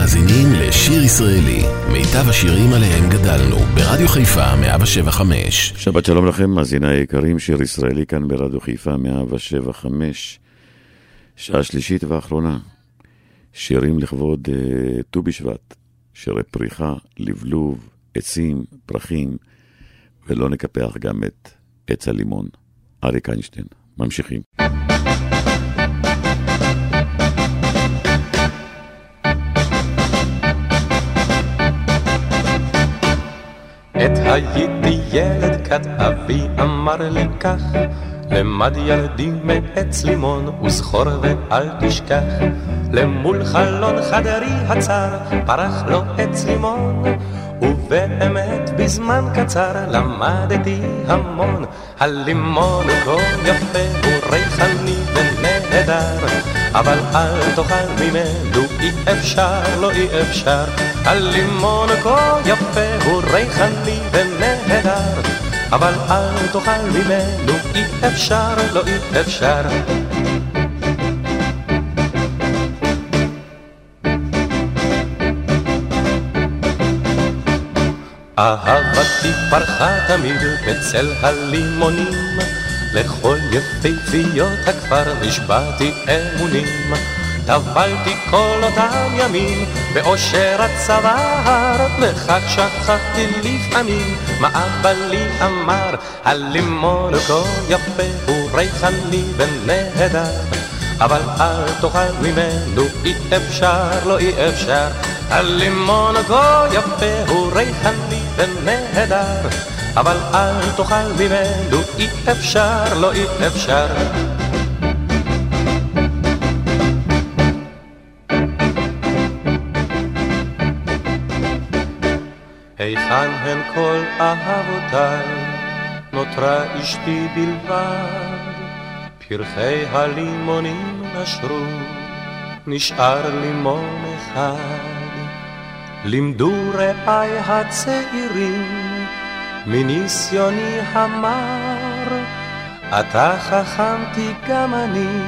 מאזינים לשיר ישראלי, מיטב השירים עליהם גדלנו, ברדיו חיפה 175. שבת שלום לכם, מאזיני היקרים, שיר ישראלי כאן ברדיו חיפה 175, שעה שלישית ואחרונה. שירים לכבוד uh, ט"ו בשבט, שירי פריחה, לבלוב, עצים, פרחים, ולא נקפח גם את עץ הלימון. אריק איינשטיין. ממשיכים. עת הייתי ילד כת אבי אמר לי כך למד ילדי מעץ לימון וזכור ואל תשכח. למול חלון חדרי הצר פרח לו עץ לימון ובאמת בזמן קצר למדתי המון. הלימון כה יפה הוא ריחני ונהדר אבל אל תאכל ממנו אי אפשר לא אי אפשר. הלימון כה יפה הוא ריחני ונהדר. אבל אל תאכל ממנו אי אפשר לא אי אפשר. אהבתי פרחה תמיד בצל הלימונים, לכל יפהפיות הכפר נשבעתי אמונים. טבלתי כל אותם ימים באושר הצוואר, וכך שכחתי לפעמים מה אבא לי אמר, הלימון כה יפה הוא ריחני ונהדר, אבל אל תאכל ממנו אי אפשר, לא אי אפשר. הלימון כה יפה הוא ריחני ונהדר, אבל אל תאכל ממנו אי אפשר, לא אי אפשר. היכן הן כל אהבותיי, נותרה אשתי בלבד, פרחי הלימונים נשרו, נשאר לימון אחד. לימדו רעי הצעירים מניסיוני המר, אתה חכמתי גם אני,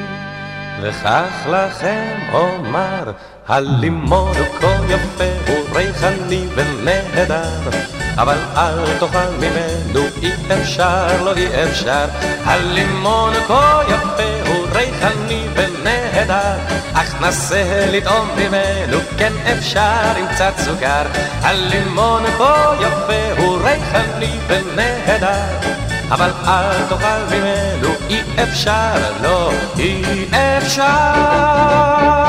וכך לכם אומר, הלימון הוא כה יפה, הוא ריחני ונהדר, אבל אל תאכל ממנו אי אפשר, לא אי אפשר. כה יפה, הוא ריחני ונהדר, אך נסה לטעום ממנו, כן אפשר עם קצת סוכר. הלימון כה יפה, הוא ריחני ונהדר. אבל אל תאכל ממנו, אי אפשר, לא, אי אפשר.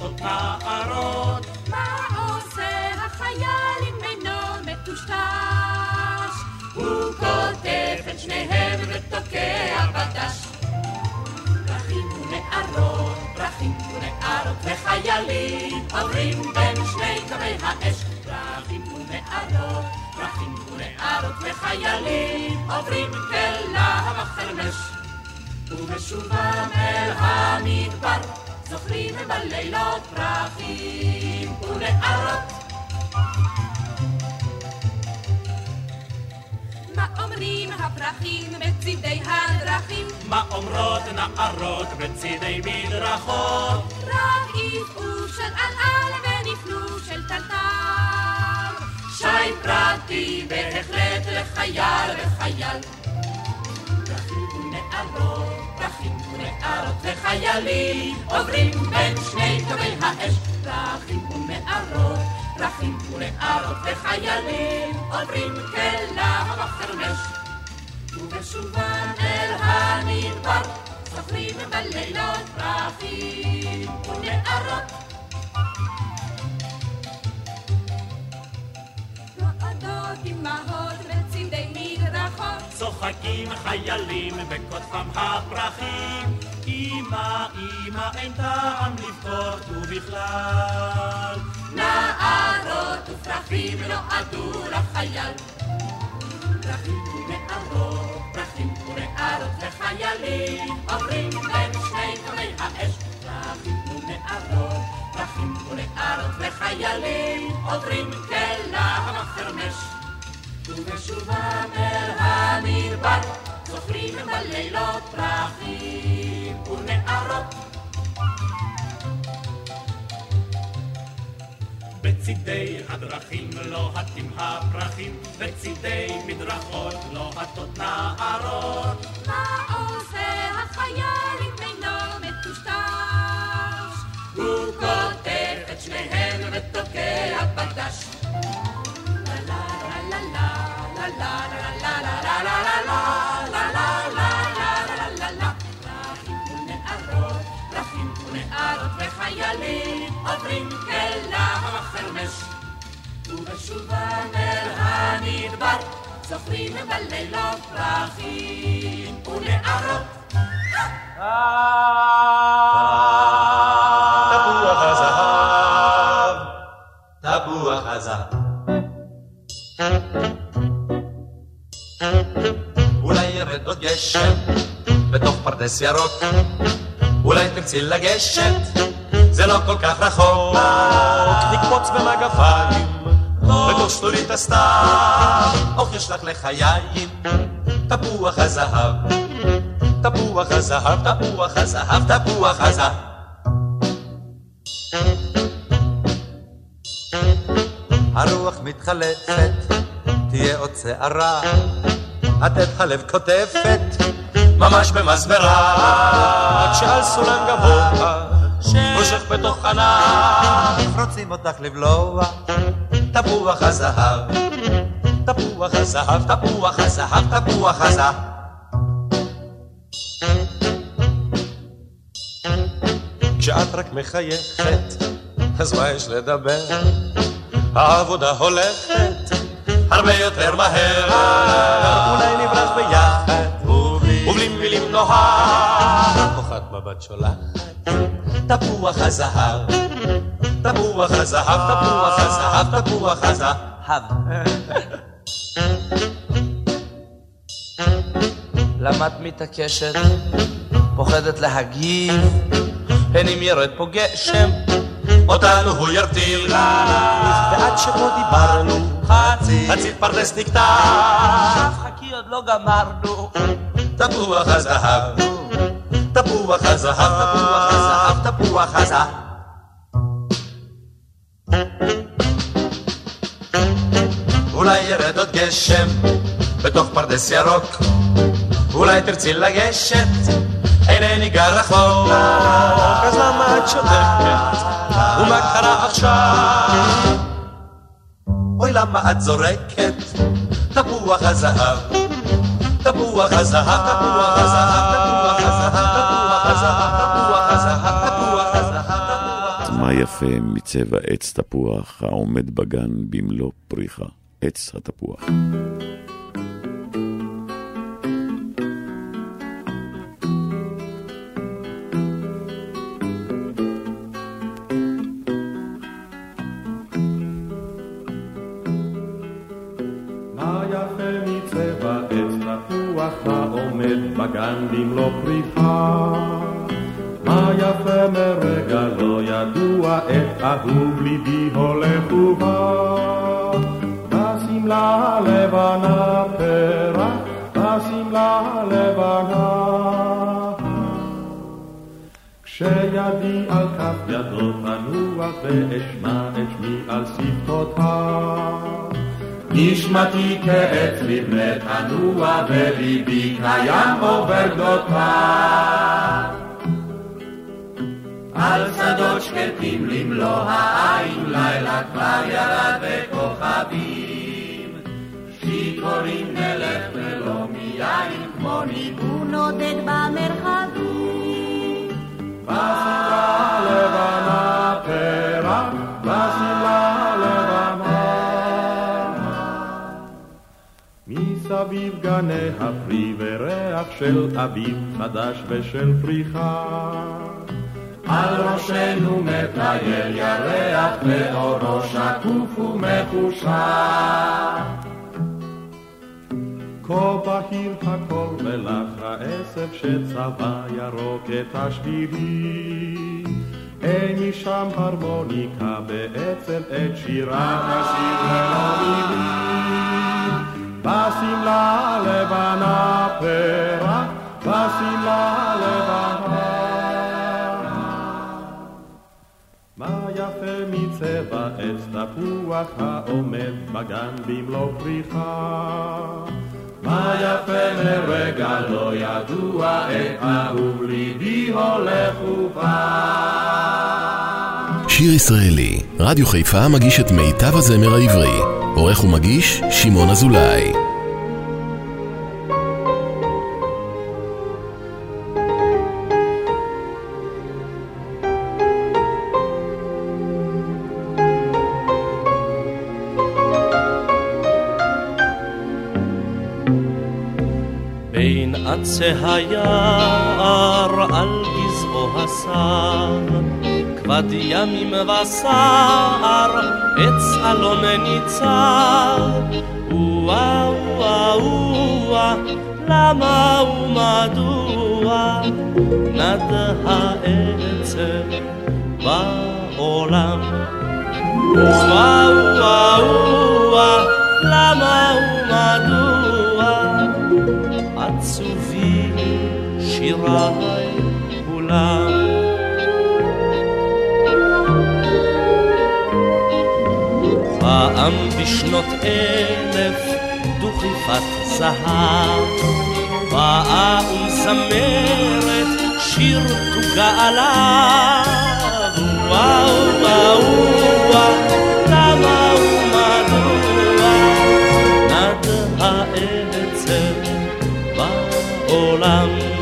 לוהטות נערות. מה עושה החייל אם אינו מטושטש? הוא קוטף את שניהם ותוקע בדש. פרחים ונערות, פרחים ונערות וחיילים עוברים בין שני קווי האש. פרחים ונערות, פרחים ונערות וחיילים עוברים כלהב החרמש. ובשובם אל המדבר זוכרים בלילות פרחים ונערות. מה אומרים הפרחים בצידי הדרכים? מה אומרות נערות בצידי מדרכות? רק יפעו של עלעל ונפנו של טלטל. שי פרטי בהחלט לחייל וחייל. פרחים ונערות וחיילים עוברים בין שני קווי האש. פרחים ונערות, פרחים ונערות וחיילים עוברים כלהב החרמש. ובשובם אל המדבר זוכרים בלילות פרחים ונערות. אמהות בצידי מדרכות צוחקים חיילים וקוטפם הפרחים. אמא, אמא, אין טעם לבכות ובכלל. נערות ופרחים נועדו לחייל. פרחים ונערות, פרחים ונערות וחיילים עוברים בין שני קווי האש. פרחים ונערות, פרחים ונערות וחיילים עוברים כלהב החרמש. ובשובם אל המדבר זוכרים בלילות פרחים ונערות. בצידי הדרכים לוהטים הפרחים, בצידי מדרכות לוהטות נערות. מה עושה החייל אם אינו מטושטש? הוא כותב את שניהם ותוקע בדש. עוברים כלהב החרמש. ובשובם אל המדבר זוכרים בלילות פרחים ונערות. תפוח גשם בתוך פרדס ירוק, אולי לגשת, זה לא כל כך רחוק. נקפוץ במגפיים, בתוך שלולית הסתיו, אוך יש לך לחיים, תפוח הזהב. תפוח הזהב, תפוח הזהב, תפוח הזהב. הרוח מתחלפת, תהיה עוד שערה, עטף הלב קוטפת, ממש במסברה, רק שעל סולם גבוה, מושך בתוך ענף, רוצים אותך לבלוע, תפוח הזהב, תפוח הזהב, תפוח הזהב, תפוח הזהב. כשאת רק מחייכת, אז מה יש לדבר? העבודה הולכת הרבה יותר מהר, אולי נברח ביחד, ובלי מילים נוהג, כוחת מבט שולחת, תפוח הזהב, תפוח הזהב, תפוח הזהב, תפוח הזהב. למה את מתעקשת? פוחדת להגיב? הן אם ירד פה גשם, אותנו הוא ירטיל, ועד שפה דיברנו, חצי, חצי פרדס נקטע, חכי עוד לא גמרנו. תפוח הזהב, תפוח הזהב, תפוח הזהב. אולי ירד עוד גשם בתוך פרדס ירוק, אולי תרצי לגשת, אינני גר רחוק, אז למה את שותקת? ומה קרה עכשיו? אוי למה את זורקת? תפוח הזהב, תפוח הזהב, תפוח הזהב, היפה מצבע עץ תפוח העומד בגן במלוא פריחה, עץ התפוח. העומד בגן במלוא פריחה מה יפה מרגע לא ידוע את אהוב ליבי הולך ובא? בשמלה הלבנה פרח, בשמלה הלבנה. כשידי על כף ידו תנוח ואשמע את שמי על שפתותיו נשמתי כעץ לבנה תנוע וליבי קיים עובר גדותיו. על שדות שקטים למלוא העין לילה כבר ירד בכוכבים שיכורים נלך ולא מיין כמו ניגון נודד במרחבים. בשמלה לבנה פרח, בשמלה לבנה. מסביב גני הפרי וריח של אביב חדש ושל פריחה. על ראשנו מטייל ירח ואורו שקוף ומחושב. כה בהיר הכל ולך העשב שצבע ירוק את השבילים. אין לי שם הרמוניקה בעצם את שירה נשיר ללא מילים. בשמלה לבנה פרח, בשמלה לבנה. מצבע עץ תפוח העומד בגן במלוא פריחה. מה יפה מרגע לא ידוע, עת אהוב ליבי הולך ובא. שיר ישראלי, רדיו חיפה מגיש את מיטב הזמר העברי. עורך ומגיש, שמעון אזולאי. בין עצי היער על גזעו הסר, כבד ימים וסער, עץ אלון ניצר. וואה וואה וואה, למה ומדוע נד העצב בעולם? וואה וואה וואה, למה ומדוע שיריי כולם. פעם בשנות אלף דוכיפת זהב, באה ומזמרת שיר תוגה עליו. וואו וואו וואו, למה ומדוע נד העצב בעולם.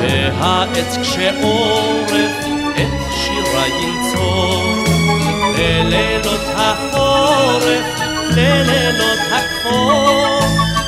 והעץ כשעורף את שיריי ינצור ללילות החורף, ללילות הכפור.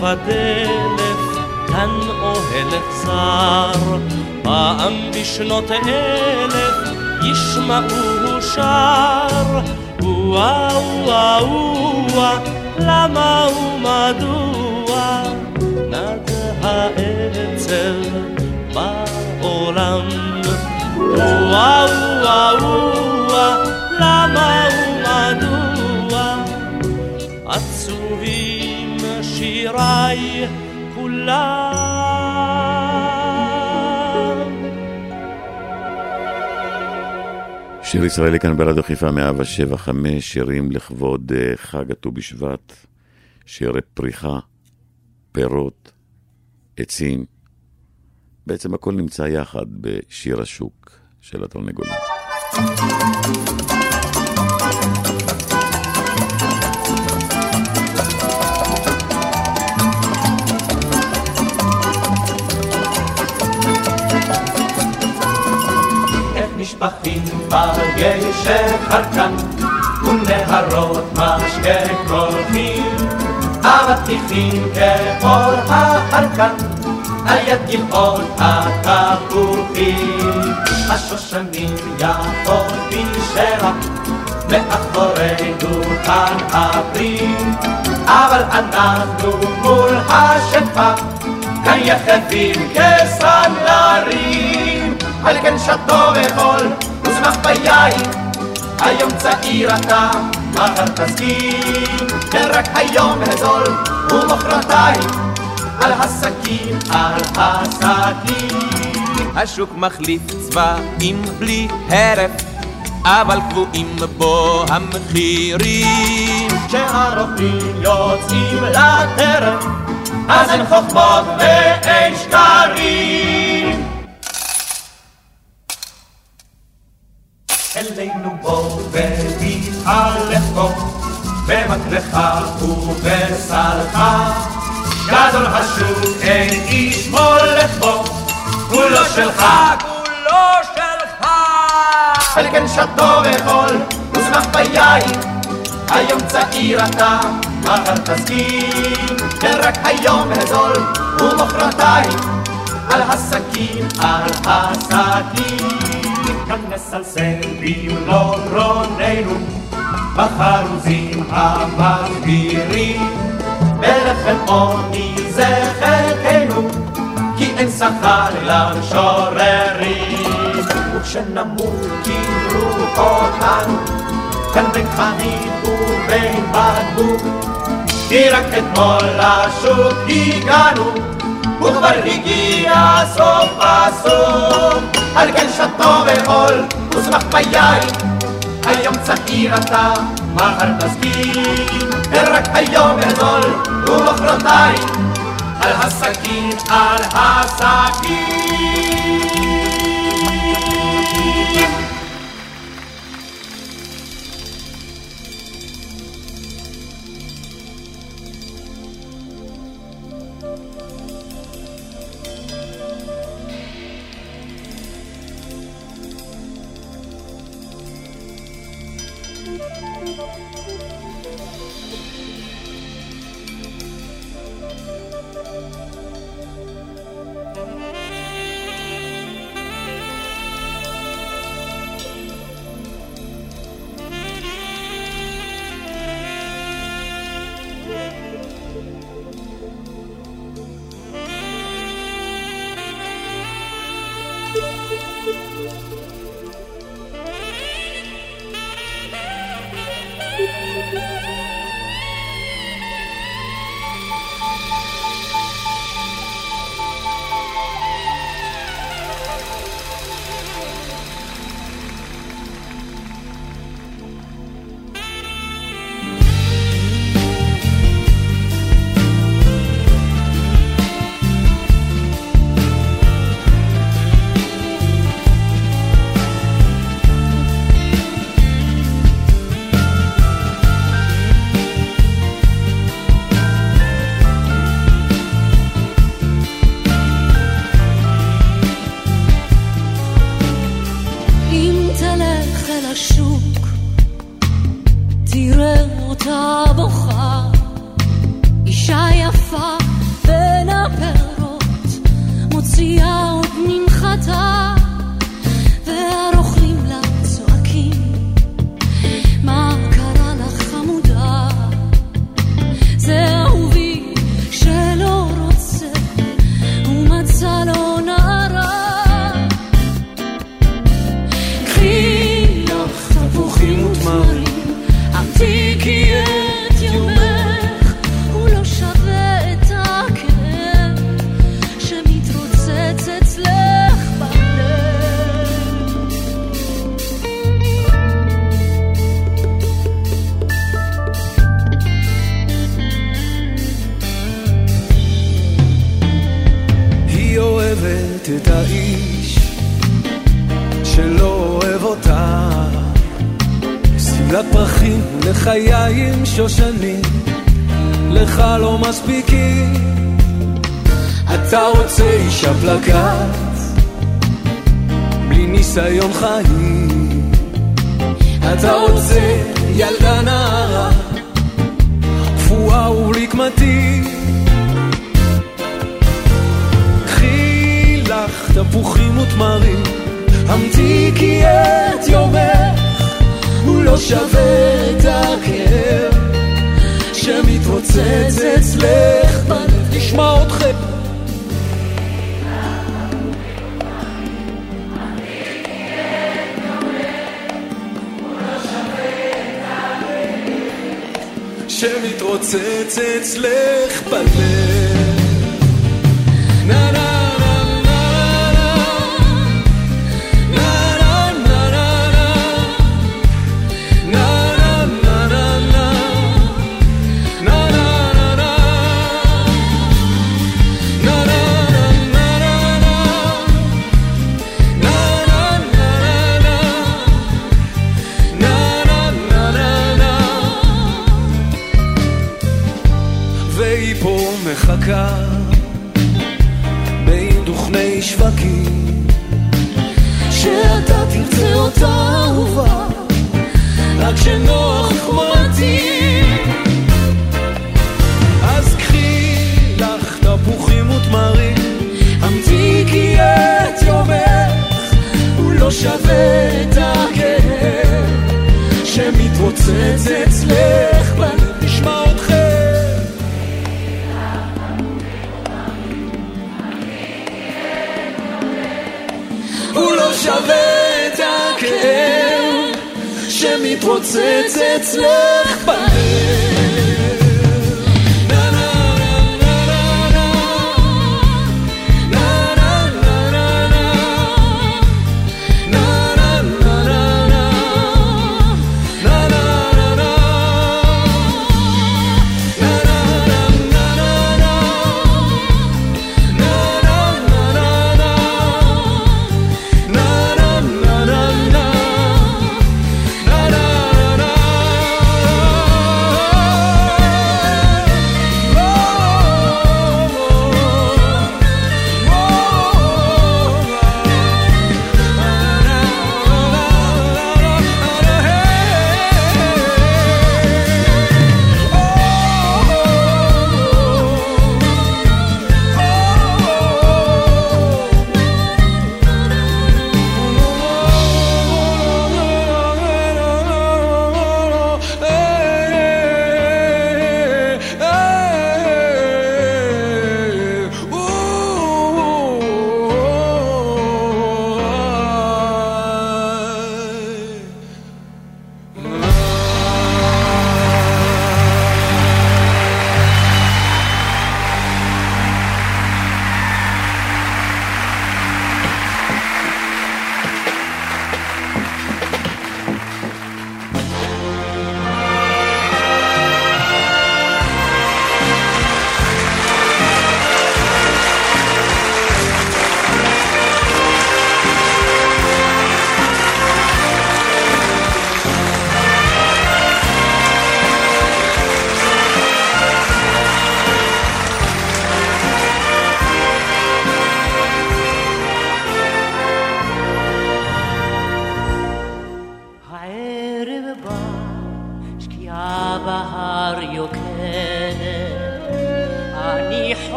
קור ודלף, כאן אוהל אכזר, פעם בשנות אלף ישמעו שר. וואו וואו וואו, למה ומדוע נד העצב בעולם? וואו וואו וואו, למה ומדוע שיריי כולם. שיר ישראלי כאן ברדיו חיפה 175, שירים לכבוד אה, חג הט"ו בשבט, שירי פריחה, פירות, עצים. בעצם הכל נמצא יחד בשיר השוק של התרנגולים. את משפחים בגשר חרקן, ונהרות משקה קולחים, אבטיחים כאור החרקן, על יד גבעות התפוחים. השושנים יפות בשרח, מאחורי דוכן הפרים, אבל אנחנו מול השפע, כאן יחפים כסנדלרים. על כן שתו וחול, וזמח ביין. היום צעיר אתה, מחר תסכים, כן רק היום הזול, ומחרתיים, על הסכין, על הסכין. השוק מחליף צבע צבעים בלי הרף, אבל קבועים בו המחירים. כשהרופאים יוצאים לטרף, אז אין חוכמות ואין שקרים. אלינו בוא ונתהלך בו, במקלך ובסלך. גדול השוק, אין איש מולך בו, כולו שלך, כולו שלך! על כן שתו וחול, וזנח ביין. היום צעיר אתה, מחר תסכים, כן רק היום הזול, ומחרתיים, על הסכין, על הסכין. כאן נסלסל במלוא גרוננו, בחרוזים המסבירים, בלחם עוני זה חלקנו, כי אין שכר למשוררים. וכשנמות קיבלו אותנו, כאן בין חנית ובין בקבוק, כי רק אתמול לשוק הגענו, הגיע סוף הסוף. על כן שתו וחול, ושמח ביין, היום צעיר אתה, מחר תסכים, רק היום גדול, ומחרתיים, על הסכין, על הסכין. ניסיון חיים. אתה רוצה ילדה נערה קפואה קמטים קחי לך תפוחים ותמרים, המתיקי את יומך, הוא לא שווה את הכאב. שמתרוצץ אצלך בלב, אתכם. שמתרוצץ אצלך בלב. מחכה בין דוכני שווקים. שאתה תרצה אותה אהובה רק כשנוח מתאים אז קחי לך תפוחים ותמרים. המתיקי את יומך הוא לא שווה את הכאב שמתרוצץ שמתרוצץ אצלך בלב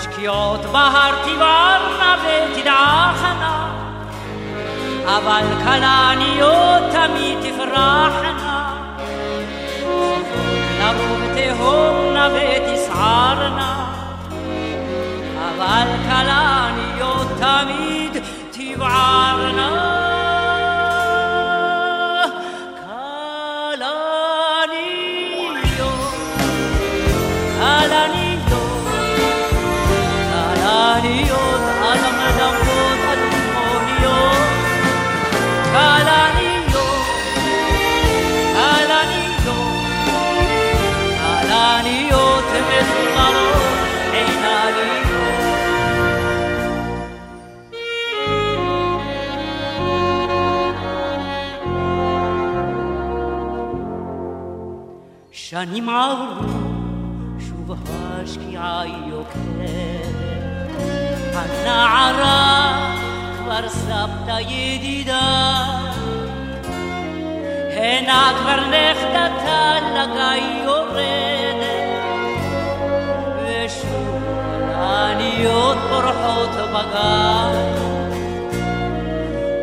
שקיעות בהר תבערנה ותדעכנה, אבל כלניות תמיד תפרחנה. לרוב תהומנה ותסערנה, אבל כלניות תמיד תבערנה. שנים עברו, שוב השקיעה יוקדת. הנערה כבר סבתא ידידה, הנה כבר נכדתה לגיא יורדת, ושוב העניות בורחות בגן.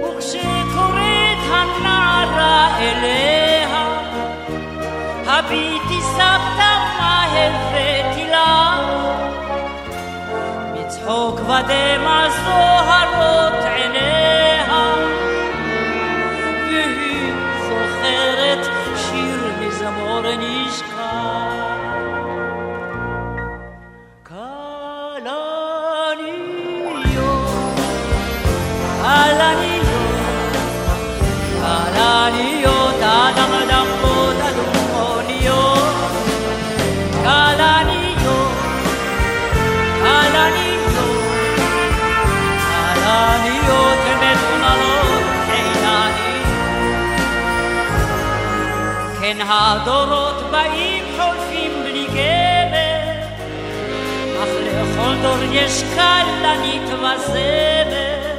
וכשקוראת הנערה אליה, הביטי סבתא מה הבאתי לך. מצחוק ודמע זוהרות עיניה, והיא זוכרת שיר מזמור נשכח. הדורות באים חולפים בלי גבר, אך לכל דור יש כלנית וזמר.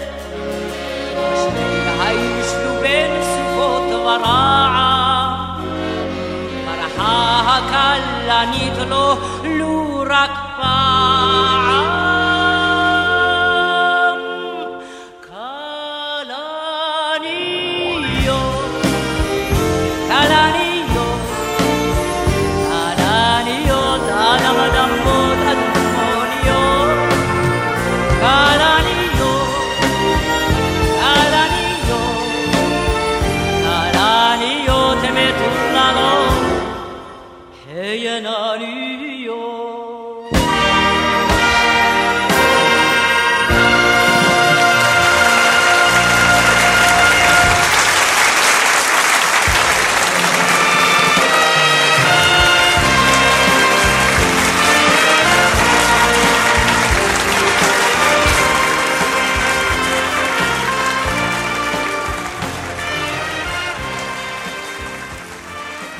הישנו בין סוכות ורעם, ברחה הכלנית לו לו רק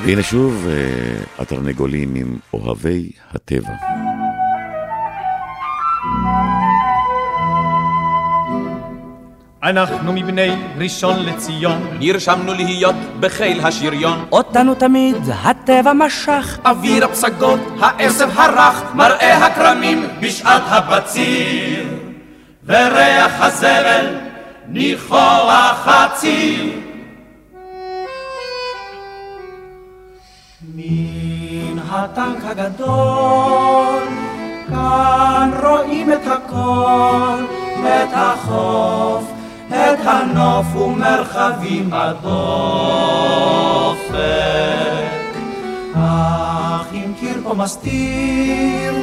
והנה שוב אה, התרנגולים עם אוהבי הטבע. אנחנו מבני ראשון לציון, נרשמנו להיות בחיל השריון. אותנו תמיד הטבע משך, אוויר הפסגות, העשב הרך, מראה הכרמים בשעת הבציר, וריח הזבל ניחוח הציר. הטנק הגדול, כאן רואים את הכל, את החוף, את הנוף ומרחבים הדופק. אך אם קיר פה מסתיר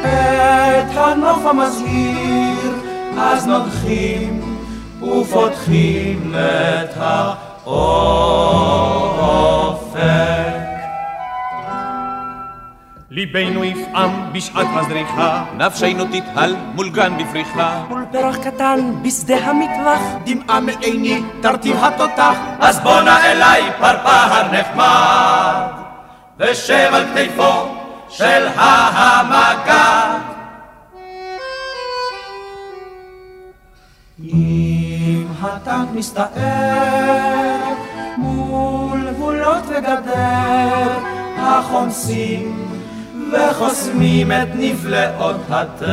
את הנוף המזהיר, אז נוגחים ופותחים את האופק. ליבנו יפעם בשעת הזריחה, נפשנו תתהל מול גן בפריחה. מול פרח קטן בשדה המטווח, דמעה מעיני תרטיב התותח, אז בואנה אליי פרפר נחמד, ושב על כתפו של המגד. אם הטנק מסתער מול גבולות וגדר, החומסים וחוסמים את נפלאות הטבע.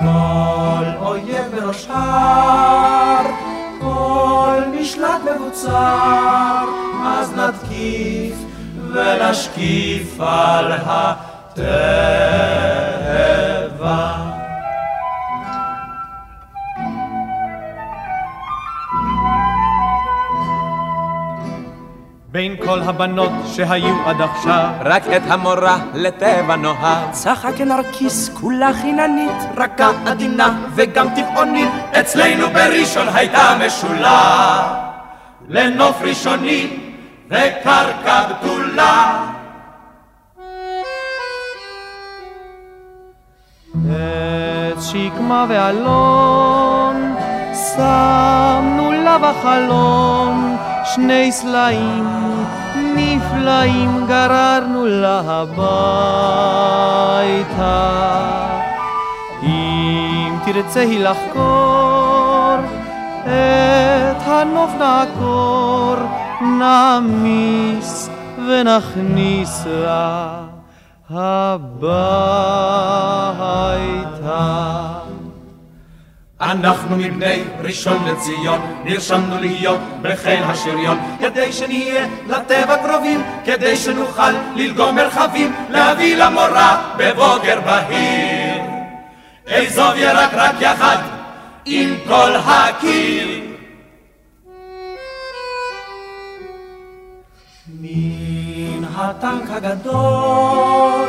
כל אויב בראש הר, כל משלט מבוצר, אז נתקיף ונשקיף על הטבע. בין כל הבנות שהיו עד עכשיו, רק את המורה לטבע נוהג. צחק נרקיס כולה חיננית, רכה עדינה וגם טבעונית, אצלנו בראשון הייתה משולה, לנוף ראשוני וקרקע בתולה. עץ שקמה ואלון, שמנו לה בחלון שני סלעים נפלאים גררנו לה הביתה. אם תרצה היא לחקור את הנוף נעקור, נעמיס ונכניס לה הביתה. אנחנו מבני ראשון לציון, נרשמנו להיות בחיל השריון, כדי שנהיה לטבע קרובים, כדי שנוכל ללגום מרחבים, להביא למורה בבוקר בהיר. אעזוב ירק רק יחד עם כל הקיר. מן הטנק הגדול,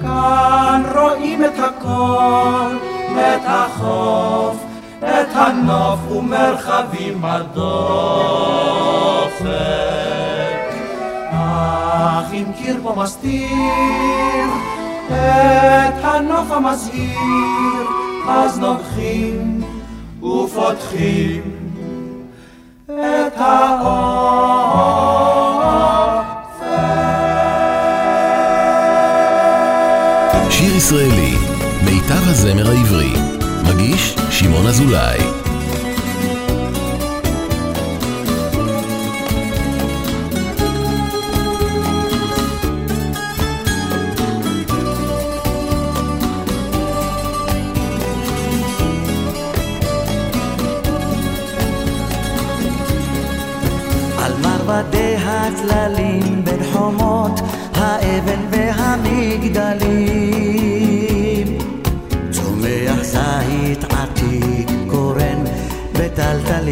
כאן רואים את הכל. את החוף, את הנוף ומרחבים הדופק. אך אם קיר פה מסתיר את הנוף המזהיר, אז נוגחים ופותחים את האופק. שיר ישראלי מיטב הזמר העברי. מגיש שמעון אזולאי.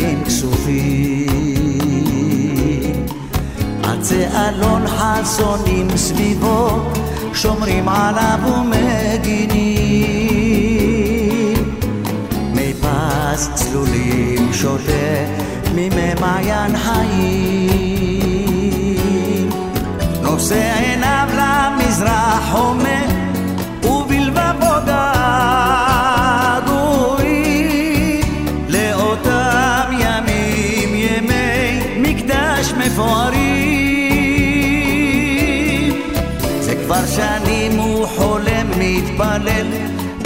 בטלטלים כסופים עצי אלון חסונים סביבו שומרים עליו ומגינים. מי פס צלולים שותה ממי מעיין חיים. נושא עיניו למזרח הומה מתפלל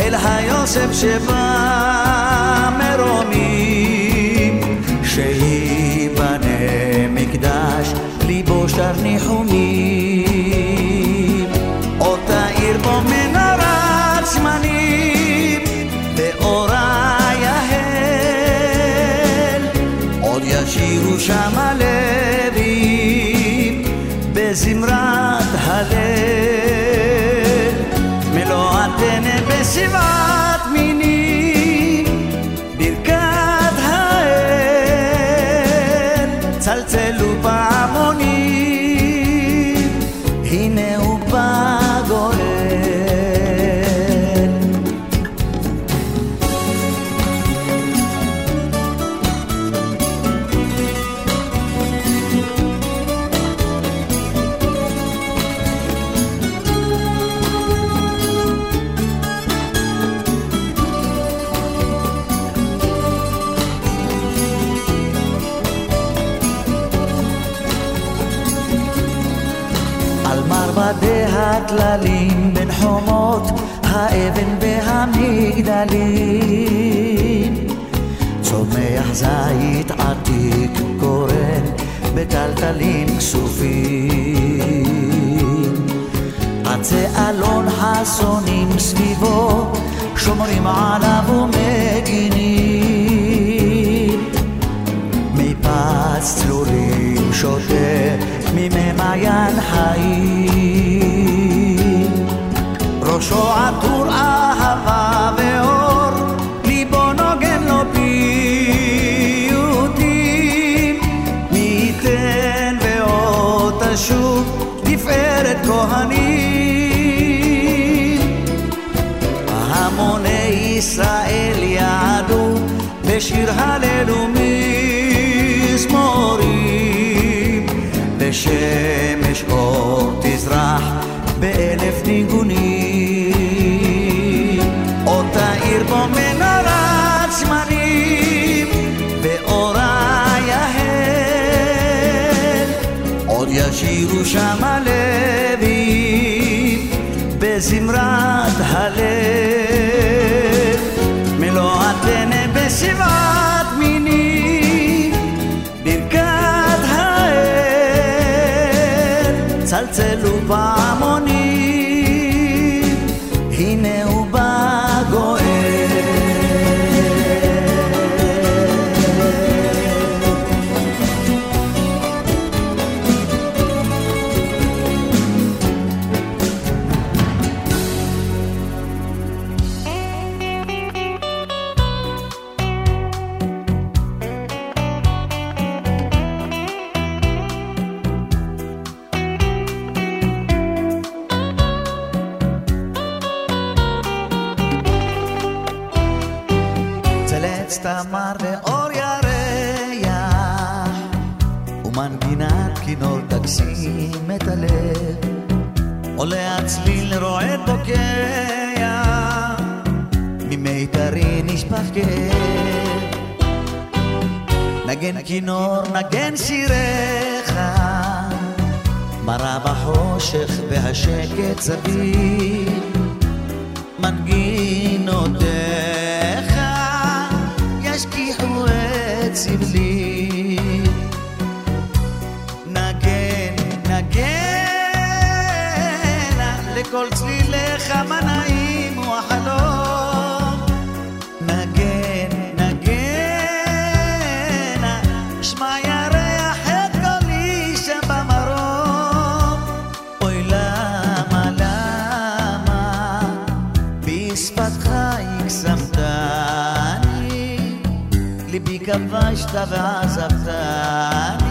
אל היוסף שבא מרומים שייבנה מקדש ליבו שר ניחומים. עוד תאיר בו מנורת זמנים והמגדלים צומח זית עתיק קורן בטלטלים כסופים. עצי אלון חסונים סביבו שומרים עליו ומגינים. מפס צלולים שותה ממי מעיין חיים. ראשו עטור אהבה תפארת כהנים. המוני ישראל יעדו בשיר הלל ומזמורים ושמש אור תזרח באלף ניגונים atelupa amoni כמה נעים הוא החלום. נגן, נגן, שמע ירח את קולי שם במרום. אוי למה, למה, בשפתך הקסמתני, ליבי כבשת ועזבתני.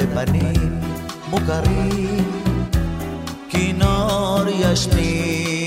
ופנים מוכרים, כינור ישנים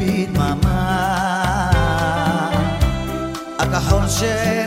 בדממה. הכחול של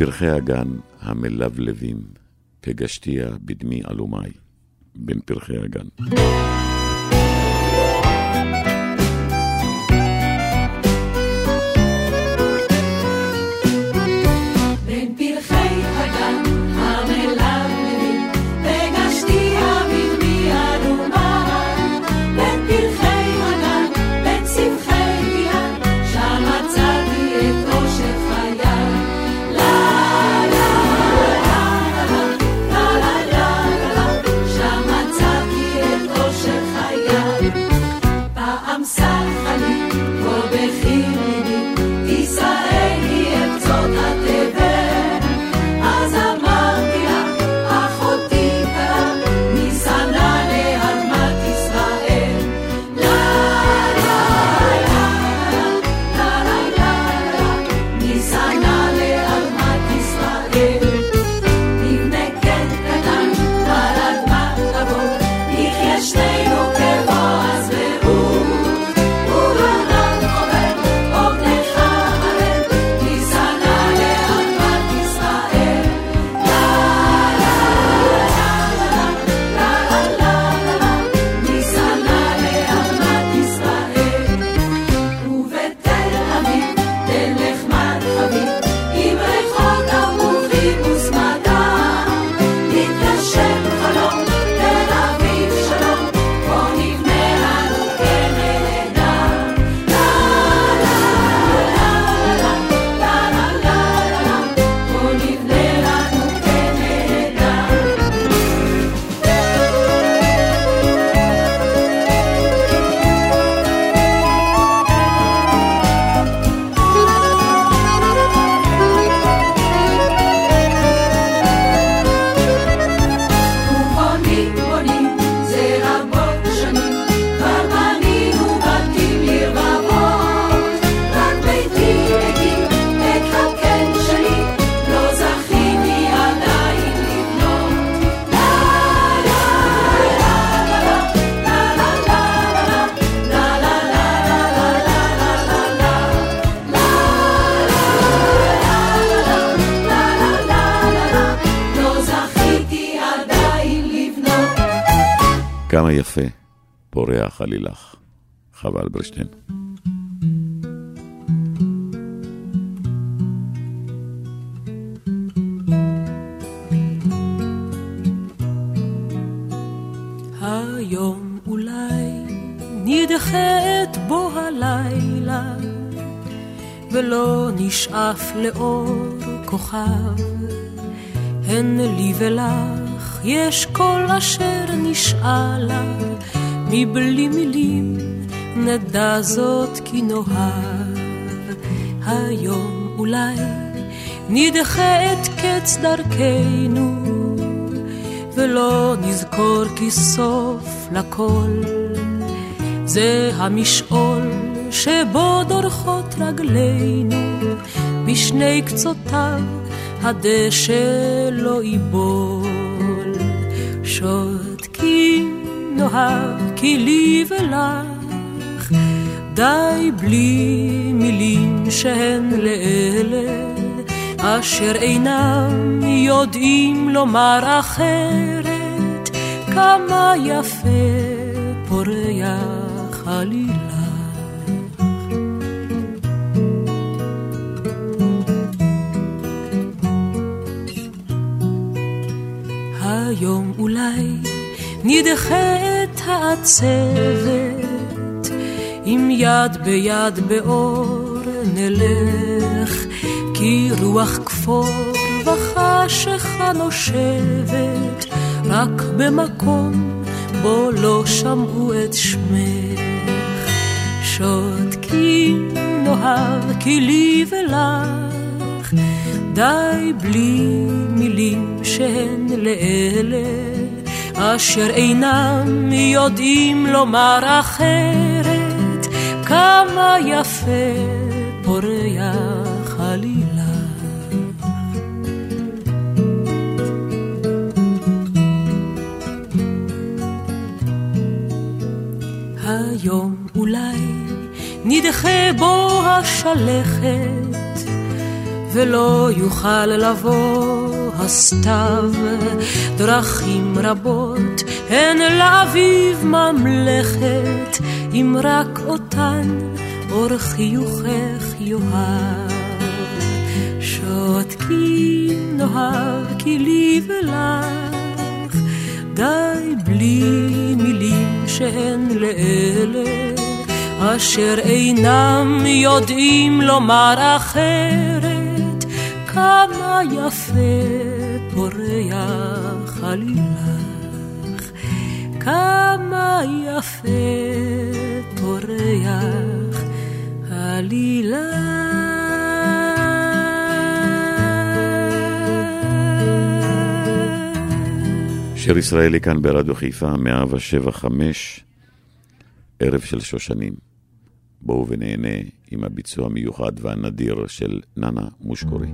פרחי הגן המלבלבים, פגשתיה בדמי עלומי, בין פרחי הגן. כמה יפה פורח עלילך. חבל אלברשטיין. היום אולי נדחית בו הלילה ולא נשאף לאור כוכב הן לי ולך יש כל אשר נשאלה, מבלי מילים נדע זאת כי נוהב. היום אולי נדחה את קץ דרכנו, ולא נזכור כי סוף לכל. זה המשעול שבו דורכות רגלינו, בשני קצותיו הדשא לא ייבור. שותקים נוהב כי לי ולך די בלי מילים שהן לאלה אשר אינם יודעים לומר אחרת. כמה יפה פורח עלילה היום אולי נדחה את העצבת, עם יד ביד באור נלך, כי רוח כפור וחשיכה נושבת, רק במקום בו לא שמעו את שמך. שותקים נאהב כי לי ולך, די בלי מילים שהן לאלה, אשר אינם יודעים לומר אחרת, כמה יפה פורח עלילה. היום אולי נדחה בו השלכת, ולא יוכל לבוא הסתיו. דרכים רבות הן לאביב ממלכת, אם רק אותן אור חיוכך יאהב. שותקים נאהב כי לי ולך, די בלי מילים שהן לאלה. אשר אינם יודעים לומר אחרת, כמה יפה פורח עלילך, כמה יפה פורח עלילך. שיר ישראלי כאן ברדיו חיפה, 175, ערב של שושנים. בואו ונהנה עם הביצוע המיוחד והנדיר של ננה מושקורי.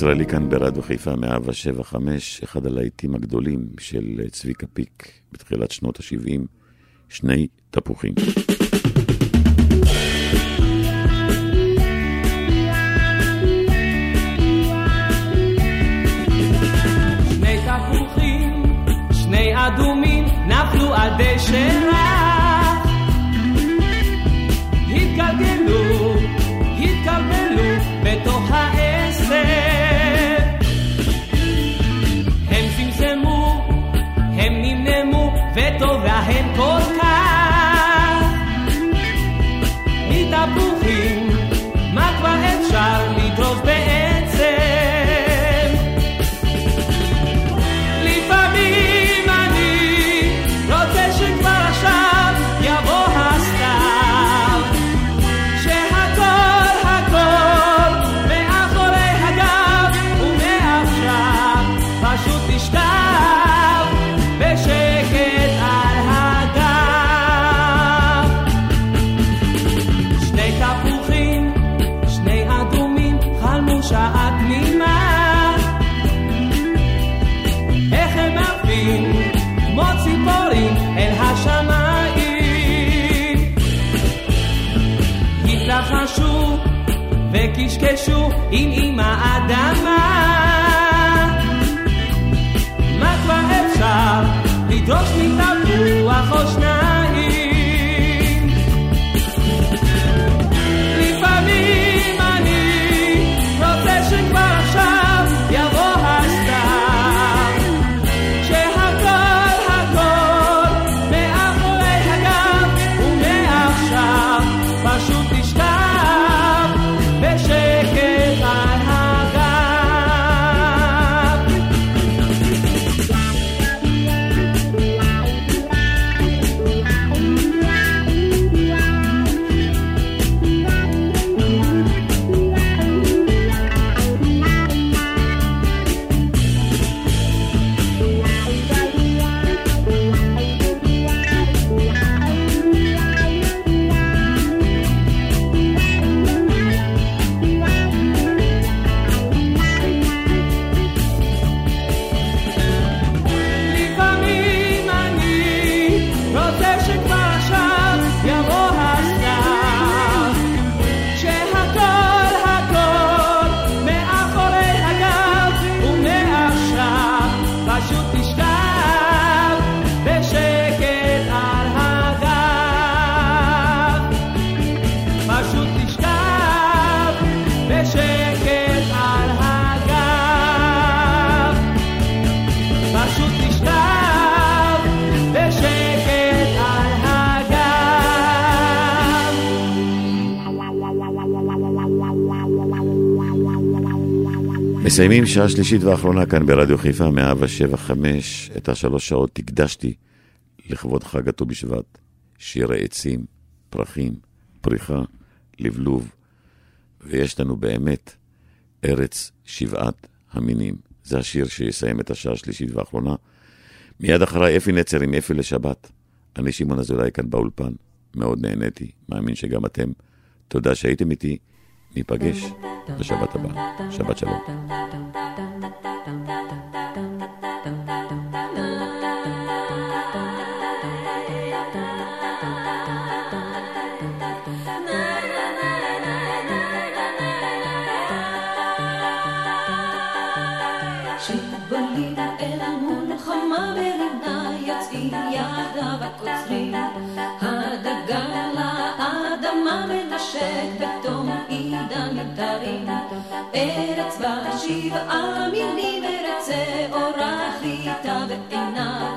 ישראלי כאן ברדיו חיפה 175, אחד הלהיטים הגדולים של צביקה פיק בתחילת שנות ה-70, שני תפוחים. שני תפוחים, שני אדומים, נפלו על דשא רך. עם אמא אדמה. מה כבר אפשר לדרוש מתפוח או שניים? מסיימים שעה שלישית ואחרונה כאן ברדיו חיפה 175. את השלוש שעות הקדשתי לכבוד חג הט"ו בשבט. שירי עצים, פרחים, פריחה, לבלוב, ויש לנו באמת ארץ שבעת המינים. זה השיר שיסיים את השעה השלישית והאחרונה. מיד אחריי אפי נצר עם אפי לשבת. אני שמעון אזולאי כאן באולפן. מאוד נהניתי, מאמין שגם אתם. תודה שהייתם איתי. ניפגש בשבת הבאה. שבת שלום. הדגן לאדמה מנשק בתום עידן מטרים. ארץ בה שבעה מינים ארצה אורה חיטה ועיניו.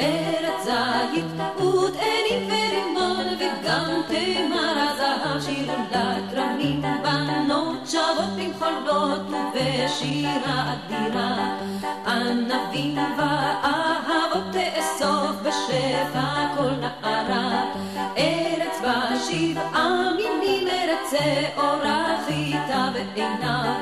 ארץ זית ותאנים ורימון וגם תמר הזהב שירו לכרמים. בנות שבות במחולות ובשירה אדירה. ענבים ואהבות תאסוף בשפע כל נערה. ארץ בה שבעה מינים ארצה אורה חיטה ועיניו.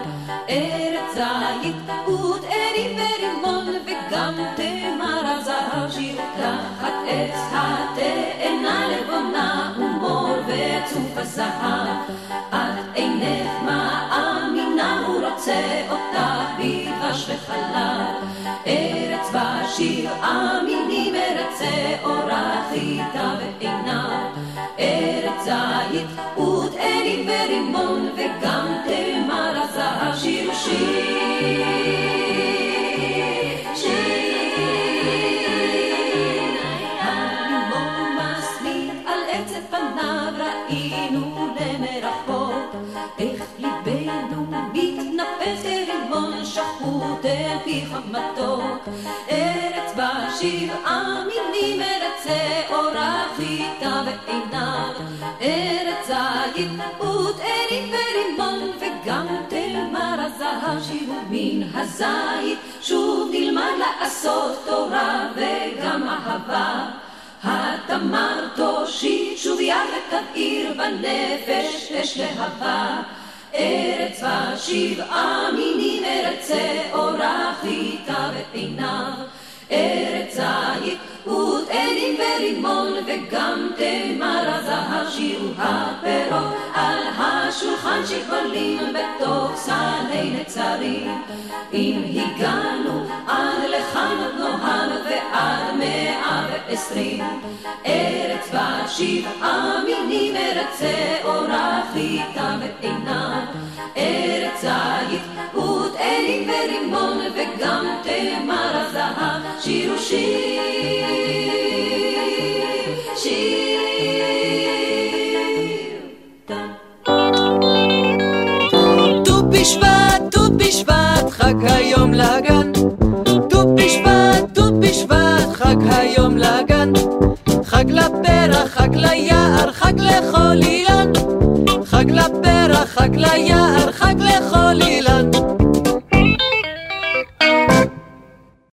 ארץ זית ותאנים ורימון וגם תמר הזהב שיר תחת עץ התאנה לבונה ומור וצוף הזהב. את אינך מאמינה הוא רוצה אותך בדבש וחלב. ארץ בה שבעה מינים ארצה אורה ותאנים ורימון חמתוק ארץ בה שבעה מינים ארצה אורה חיטה ועיניו ארץ זית ותאנים ורימון וגם תמר הזהב שירו מן הזית שוב נלמד לעשות תורה וגם אהבה. התמר תושיט שוב יד ותבעיר בנפש אש להבה ארץ בה שבעה מינים ארצה אורה חיטה ועיניו ארץ זית ותאנים ורימון וגם תמר הזהב שירו הפירות על השולחן שכבלים בתוך סלי נצרים. אם הגענו עד עוד נוהל ועד מאה ועשרים. ארץ בה שבעה מינים ארצה אורה חיטה ועיניו ארץ זית ותאנים ורימון וגם תמר הזהב שירו שיר חג לפרח, חג ליער, חג לכל אילן.